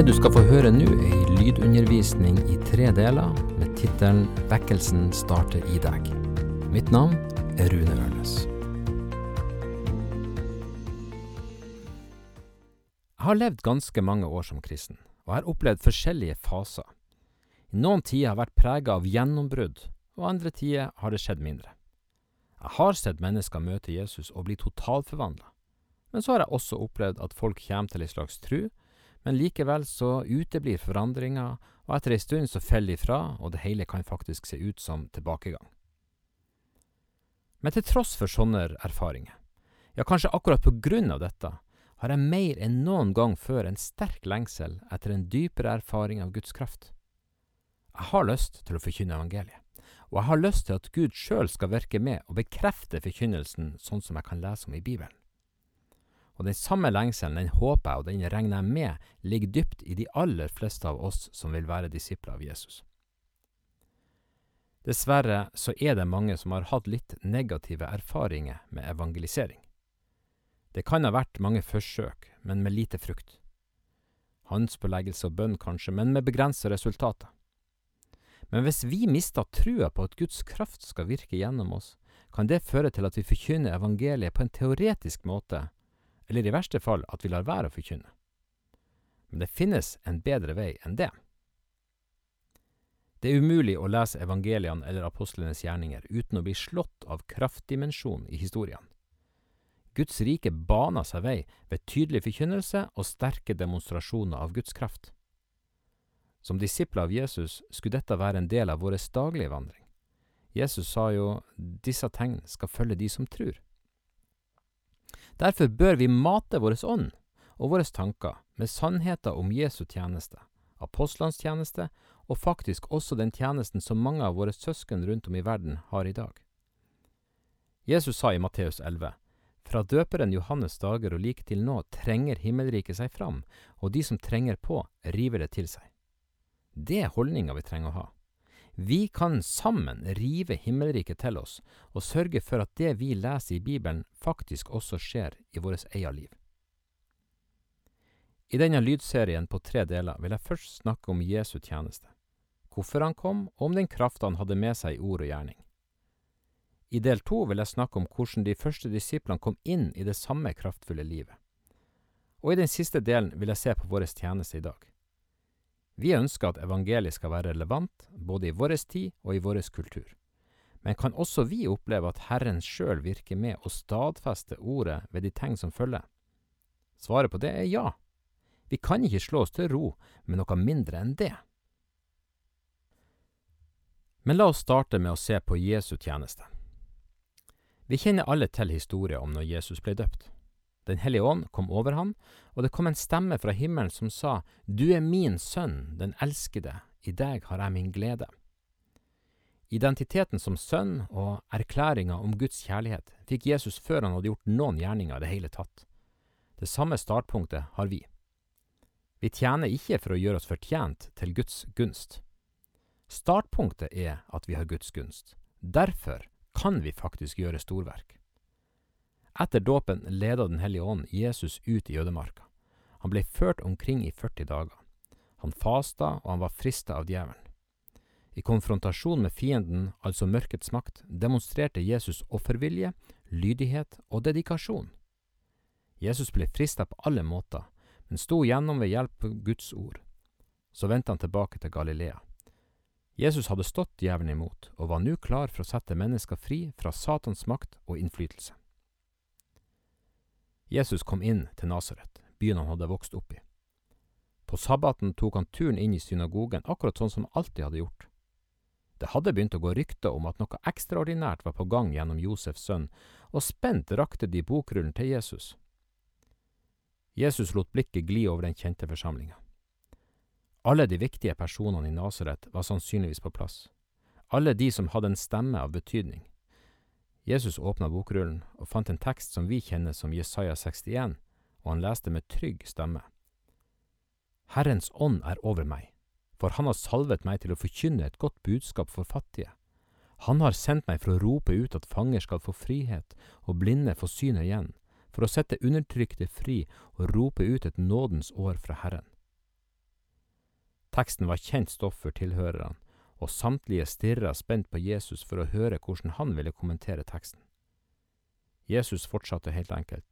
Det du skal få høre nå, er ei lydundervisning i tre deler med tittelen 'Vekkelsen starter i deg'. Mitt navn er Rune Ørnes. Jeg har levd ganske mange år som kristen, og har opplevd forskjellige faser. I noen tider har jeg vært prega av gjennombrudd, og andre tider har det skjedd mindre. Jeg har sett mennesker møte Jesus og bli totalforvandla, men så har jeg også opplevd at folk kommer til ei slags tru, men likevel så uteblir forandringa, og etter ei stund så faller de fra, og det hele kan faktisk se ut som tilbakegang. Men til tross for sånne erfaringer, ja kanskje akkurat på grunn av dette, har jeg mer enn noen gang før en sterk lengsel etter en dypere erfaring av Guds kraft. Jeg har lyst til å forkynne evangeliet, og jeg har lyst til at Gud sjøl skal virke med og bekrefte forkynnelsen sånn som jeg kan lese om i Bibelen. Og den samme lengselen, den håper jeg og den regner jeg med, ligger dypt i de aller fleste av oss som vil være disipler av Jesus. Dessverre så er det mange som har hatt litt negative erfaringer med evangelisering. Det kan ha vært mange forsøk, men med lite frukt. Handspåleggelse og bønn kanskje, men med begrensa resultater. Men hvis vi mister trua på at Guds kraft skal virke gjennom oss, kan det føre til at vi forkynner evangeliet på en teoretisk måte, eller i verste fall at vi lar være å forkynne. Men det finnes en bedre vei enn det. Det er umulig å lese evangeliene eller apostlenes gjerninger uten å bli slått av kraftdimensjonen i historiene. Guds rike baner seg vei ved tydelig forkynnelse og sterke demonstrasjoner av Guds kraft. Som disipler av Jesus skulle dette være en del av vår daglige vandring. Jesus sa jo disse tegn skal følge de som tror. Derfor bør vi mate vår ånd og våre tanker med sannheter om Jesu tjeneste, apostlenes tjeneste og faktisk også den tjenesten som mange av våre søsken rundt om i verden har i dag. Jesus sa i Matteus 11, fra døperen Johannes dager og like til nå trenger himmelriket seg fram, og de som trenger på, river det til seg. Det er holdninga vi trenger å ha. Vi kan sammen rive himmelriket til oss, og sørge for at det vi leser i Bibelen faktisk også skjer i vårt eget liv. I denne lydserien på tre deler vil jeg først snakke om Jesu tjeneste, hvorfor han kom, og om den krafta han hadde med seg i ord og gjerning. I del to vil jeg snakke om hvordan de første disiplene kom inn i det samme kraftfulle livet. Og i den siste delen vil jeg se på vår tjeneste i dag. Vi ønsker at evangeliet skal være relevant både i vår tid og i vår kultur. Men kan også vi oppleve at Herren sjøl virker med å stadfeste ordet ved de tegn som følger? Svaret på det er ja. Vi kan ikke slå oss til ro med noe mindre enn det. Men la oss starte med å se på Jesu tjeneste. Vi kjenner alle til historien om når Jesus ble døpt. Den hellige ånd kom over ham, og det kom en stemme fra himmelen som sa, Du er min sønn, den elskede, i deg har jeg min glede. Identiteten som sønn og erklæringa om Guds kjærlighet fikk Jesus før han hadde gjort noen gjerninger i det hele tatt. Det samme startpunktet har vi. Vi tjener ikke for å gjøre oss fortjent til Guds gunst. Startpunktet er at vi har Guds gunst. Derfor kan vi faktisk gjøre storverk. Etter dåpen leda Den hellige ånd Jesus ut i jødemarka. Han ble ført omkring i 40 dager. Han fasta, og han var frista av djevelen. I konfrontasjon med fienden, altså mørkets makt, demonstrerte Jesus offervilje, lydighet og dedikasjon. Jesus ble frista på alle måter, men sto gjennom ved hjelp av Guds ord. Så vendte han tilbake til Galilea. Jesus hadde stått djevelen imot, og var nå klar for å sette mennesker fri fra Satans makt og innflytelse. Jesus kom inn til Nasaret, byen han hadde vokst opp i. På sabbaten tok han turen inn i synagogen, akkurat sånn som han alltid hadde gjort. Det hadde begynt å gå rykter om at noe ekstraordinært var på gang gjennom Josefs sønn, og spent rakte de bokrullen til Jesus. Jesus lot blikket gli over den kjente forsamlinga. Alle de viktige personene i Nasaret var sannsynligvis på plass, alle de som hadde en stemme av betydning. Jesus åpna bokrullen og fant en tekst som vi kjenner som Jesaja 61, og han leste med trygg stemme. Herrens ånd er over meg, for han har salvet meg til å forkynne et godt budskap for fattige. Han har sendt meg for å rope ut at fanger skal få frihet og blinde få synet igjen, for å sette undertrykte fri og rope ut et nådens år fra Herren. Teksten var kjent stoff for tilhørerne, og samtlige stirra spent på Jesus for å høre hvordan han ville kommentere teksten. Jesus fortsatte helt enkelt.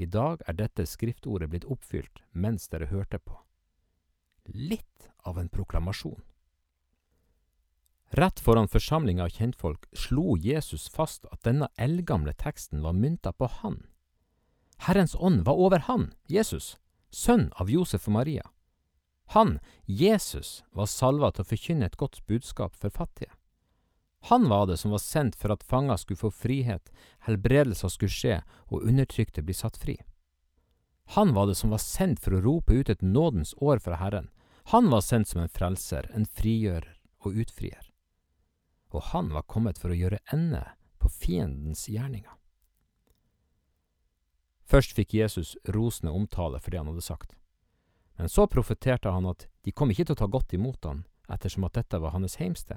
I dag er dette skriftordet blitt oppfylt mens dere hørte på. Litt av en proklamasjon. Rett foran forsamlinga av kjentfolk slo Jesus fast at denne eldgamle teksten var mynta på han. Herrens ånd var over han, Jesus, sønn av Josef og Maria. Han, Jesus, var salva til å forkynne et godt budskap for fattige. Han var det som var sendt for at fanger skulle få frihet, helbredelser skulle skje og undertrykte bli satt fri. Han var det som var sendt for å rope ut et nådens år fra Herren. Han var sendt som en frelser, en frigjører og utfrier. Og han var kommet for å gjøre ende på fiendens gjerninger. Først fikk Jesus rosende omtale for det han hadde sagt. Men så profeterte han at de kom ikke til å ta godt imot han, ettersom at dette var hans heimsted.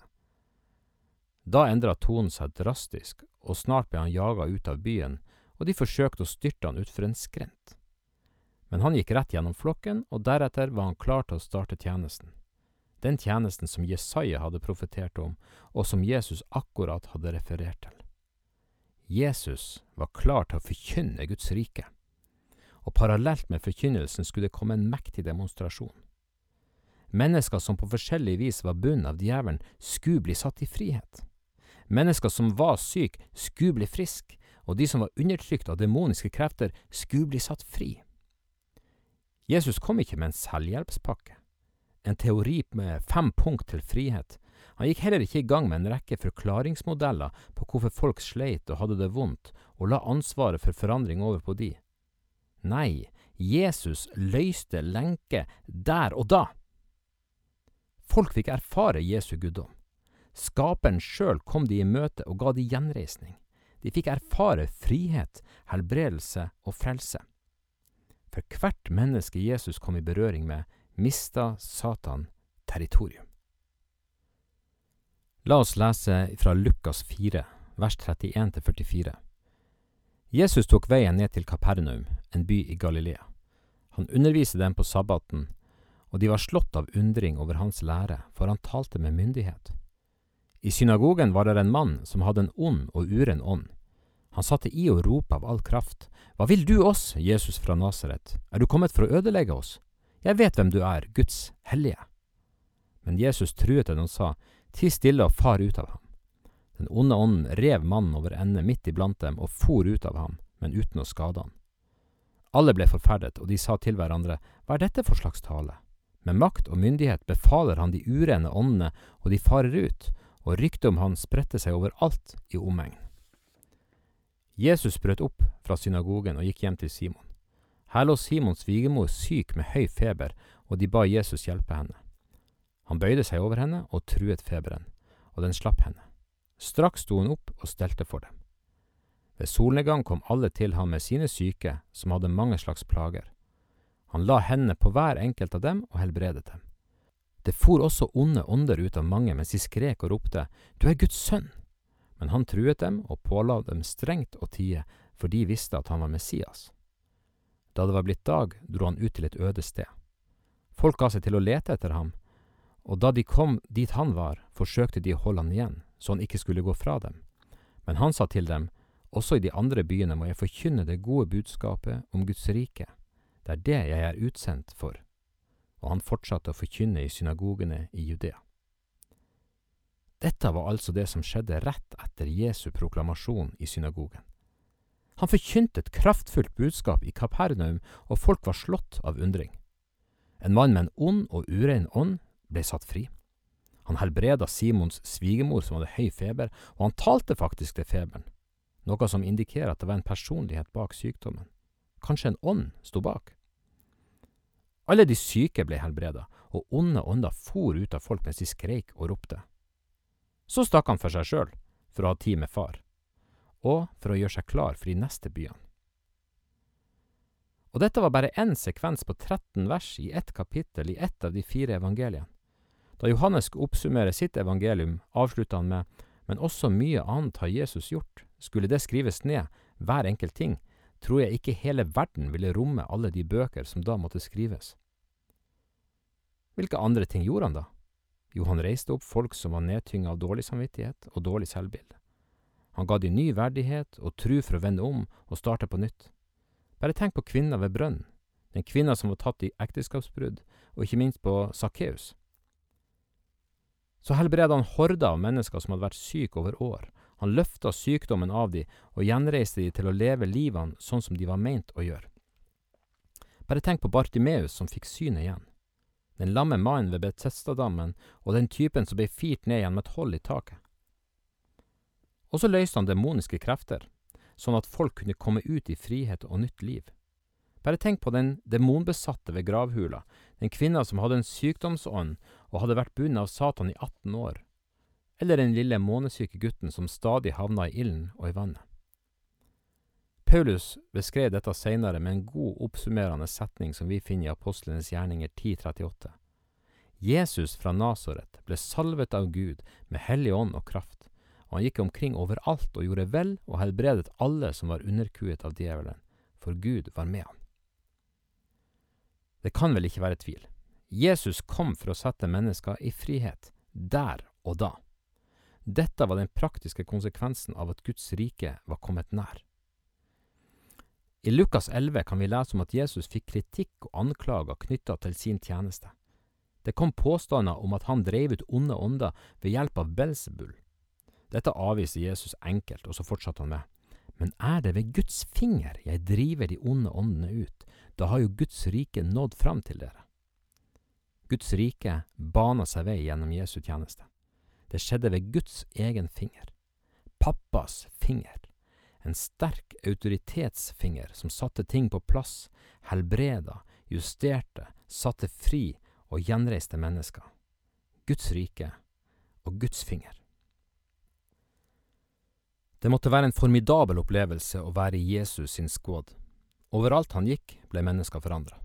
Da endra tonen seg drastisk, og snart ble han jaga ut av byen, og de forsøkte å styrte han utfor en skrent. Men han gikk rett gjennom flokken, og deretter var han klar til å starte tjenesten. Den tjenesten som Jesaja hadde profetert om, og som Jesus akkurat hadde referert til. Jesus var klar til å forkynne Guds rike, og parallelt med forkynnelsen skulle det komme en mektig demonstrasjon. Mennesker som på forskjellig vis var bundet av djevelen, skulle bli satt i frihet. Mennesker som var syke, skulle bli friske, og de som var undertrykt av demoniske krefter, skulle bli satt fri. Jesus kom ikke med en selvhjelpspakke, en teori med fem punkt til frihet. Han gikk heller ikke i gang med en rekke forklaringsmodeller på hvorfor folk sleit og hadde det vondt, og la ansvaret for forandring over på de. Nei, Jesus løste lenke der og da. Folk fikk erfare Jesu guddom. Skaperen sjøl kom de i møte og ga de gjenreisning. De fikk erfare frihet, helbredelse og frelse. For hvert menneske Jesus kom i berøring med, mista Satan territorium. La oss lese fra Lukas 4, vers 31–44. Jesus tok veien ned til Kapernaum, en by i Galilea. Han underviste dem på sabbaten, og de var slått av undring over hans lære, for han talte med myndighet. I synagogen var det en mann som hadde en ond og uren ånd. Han satte i og ropte av all kraft. Hva vil du oss, Jesus fra Nasaret? Er du kommet for å ødelegge oss? Jeg vet hvem du er, Guds hellige. Men Jesus truet den og sa, Ti stille og far ut av ham. Den onde ånden rev mannen over ende midt iblant dem og for ut av ham, men uten å skade han. Alle ble forferdet, og de sa til hverandre, Hva er dette for slags tale? Med makt og myndighet befaler han de urene åndene, og de farer ut, og ryktet om han spredte seg overalt i omegn. Jesus brøt opp fra synagogen og gikk hjem til Simon. Her lå Simons svigermor syk med høy feber, og de ba Jesus hjelpe henne. Han bøyde seg over henne og truet feberen, og den slapp henne. Straks sto hun opp og stelte for dem. Ved solnedgang kom alle til ham med sine syke, som hadde mange slags plager. Han la hendene på hver enkelt av dem og helbredet dem. Det for også onde ånder ut av mange mens de skrek og ropte, Du er Guds sønn! Men han truet dem og påla dem strengt å tie, for de visste at han var Messias. Da det var blitt dag, dro han ut til et øde sted. Folk ga seg til å lete etter ham, og da de kom dit han var, forsøkte de å holde han igjen, så han ikke skulle gå fra dem. Men han sa til dem, også i de andre byene må jeg forkynne det gode budskapet om Guds rike. Det er det jeg er utsendt for og han fortsatte å forkynne i synagogene i Judea. Dette var altså det som skjedde rett etter Jesu proklamasjon i synagogen. Han forkynte et kraftfullt budskap i Kapernaum, og folk var slått av undring. En mann med en ond og urein ånd ble satt fri. Han helbreda Simons svigermor som hadde høy feber, og han talte faktisk til feberen, noe som indikerer at det var en personlighet bak sykdommen. Kanskje en ånd sto bak? Alle de syke ble helbreda, og onde ånder for ut av folk mens de skreik og ropte. Så stakk han for seg sjøl, for å ha tid med far, og for å gjøre seg klar for de neste byene. Og dette var bare én sekvens på 13 vers i ett kapittel i ett av de fire evangeliene. Da Johannes oppsummerer sitt evangelium, avslutter han med Men også mye annet har Jesus gjort. Skulle det skrives ned, hver enkelt ting, tror jeg ikke hele verden ville romme alle de bøker som da måtte skrives. Hvilke andre ting gjorde han da? Jo, han reiste opp folk som var nedtynga av dårlig samvittighet og dårlig selvbilde. Han ga de ny verdighet og tru for å vende om og starte på nytt. Bare tenk på kvinna ved brønnen, den kvinna som var tatt i ekteskapsbrudd, og ikke minst på Sakkeus. Så helbreda han horder av mennesker som hadde vært syke over år. Han løfta sykdommen av de og gjenreiste de til å leve livene sånn som de var meint å gjøre. Bare tenk på Bartimeus som fikk synet igjen den lamme mannen ved Betestadammen og den typen som ble firt ned igjen med et hold i taket. Og så løste han demoniske krefter, sånn at folk kunne komme ut i frihet og nytt liv. Bare tenk på den demonbesatte ved gravhula, den kvinna som hadde en sykdomsånd og hadde vært bundet av Satan i 18 år, eller den lille månesyke gutten som stadig havna i ilden og i vannet. Paulus beskrev dette senere med en god oppsummerende setning som vi finner i Apostlenes gjerninger 1038. Jesus fra Nasaret ble salvet av Gud med hellig ånd og kraft, og han gikk omkring overalt og gjorde vel og helbredet alle som var underkuet av djevelen, for Gud var med han. Det kan vel ikke være tvil. Jesus kom for å sette mennesker i frihet, der og da. Dette var den praktiske konsekvensen av at Guds rike var kommet nær. I Lukas 11 kan vi lese om at Jesus fikk kritikk og anklager knytta til sin tjeneste. Det kom påstander om at han drev ut onde ånder ved hjelp av Belsebull. Dette avviser Jesus enkelt, og så fortsatte han med. Men er det ved Guds finger jeg driver de onde åndene ut, da har jo Guds rike nådd fram til dere. Guds rike bana seg vei gjennom Jesu tjeneste. Det skjedde ved Guds egen finger. Pappas finger en sterk autoritetsfinger som satte ting på plass, helbreda, justerte, satte fri og gjenreiste mennesker. Guds rike og Guds finger. Det måtte være en formidabel opplevelse å være i Jesus sin skåd. Overalt han gikk, ble mennesker forandra.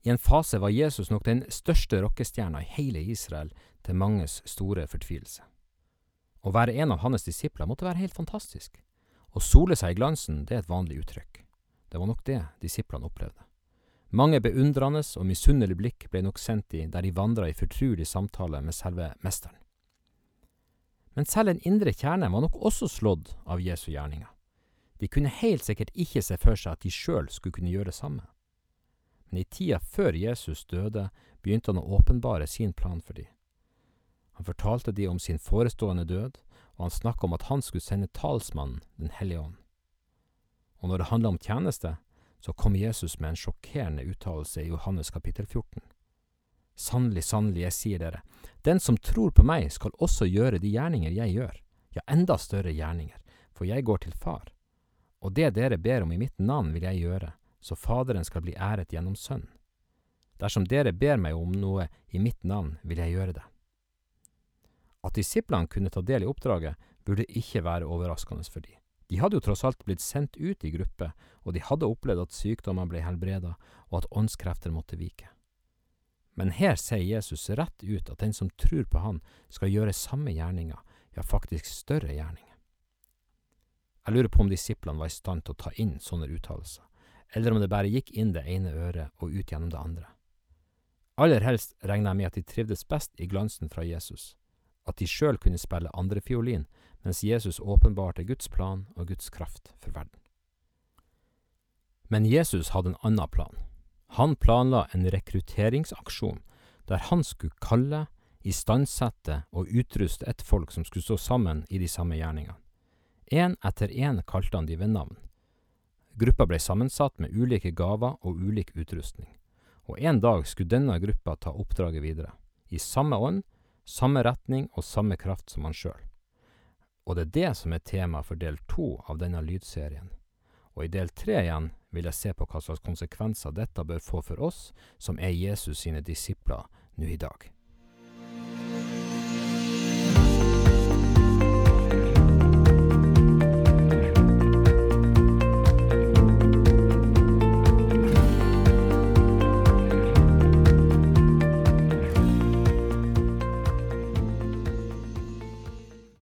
I en fase var Jesus nok den største rockestjerna i hele Israel, til manges store fortvilelse. Å være en av hans disipler måtte være helt fantastisk. Å sole seg i glansen, det er et vanlig uttrykk. Det var nok det disiplene opplevde. Mange beundrende og misunnelige blikk ble nok sendt i der de vandra i fortrulig samtale med selve mesteren. Men selv en indre kjerne var nok også slått av Jesu gjerninger. De kunne helt sikkert ikke se for seg at de sjøl skulle kunne gjøre det samme. Men i tida før Jesus døde, begynte han å åpenbare sin plan for dem. Han fortalte de om sin forestående død, og han snakka om at han skulle sende talsmannen Den hellige ånd. Og når det handla om tjeneste, så kom Jesus med en sjokkerende uttalelse i Johannes kapittel 14. Sannelig, sannelig, jeg sier dere, den som tror på meg, skal også gjøre de gjerninger jeg gjør, ja, enda større gjerninger, for jeg går til Far. Og det dere ber om i mitt navn vil jeg gjøre, så Faderen skal bli æret gjennom Sønnen. Dersom dere ber meg om noe i mitt navn, vil jeg gjøre det. At disiplene kunne ta del i oppdraget, burde ikke være overraskende for dem. De hadde jo tross alt blitt sendt ut i gruppe, og de hadde opplevd at sykdommer ble helbreda, og at åndskrefter måtte vike. Men her sier Jesus rett ut at den som tror på Han, skal gjøre samme gjerninger, ja, faktisk større gjerninger. Jeg lurer på om disiplene var i stand til å ta inn sånne uttalelser, eller om det bare gikk inn det ene øret og ut gjennom det andre. Aller helst regner jeg med at de trivdes best i glansen fra Jesus at de sjøl kunne spille andrefiolin mens Jesus åpenbarte Guds plan og Guds kraft for verden. Men Jesus hadde en annen plan. Han planla en rekrutteringsaksjon der han skulle kalle, istandsette og utruste et folk som skulle stå sammen i de samme gjerningene. Én etter én kalte han de ved navn. Gruppa ble sammensatt med ulike gaver og ulik utrustning, og en dag skulle denne gruppa ta oppdraget videre, i samme ånd samme retning og samme kraft som han sjøl. Og det er det som er tema for del to av denne lydserien. Og i del tre igjen vil jeg se på hva slags konsekvenser dette bør få for oss som er Jesus sine disipler nå i dag.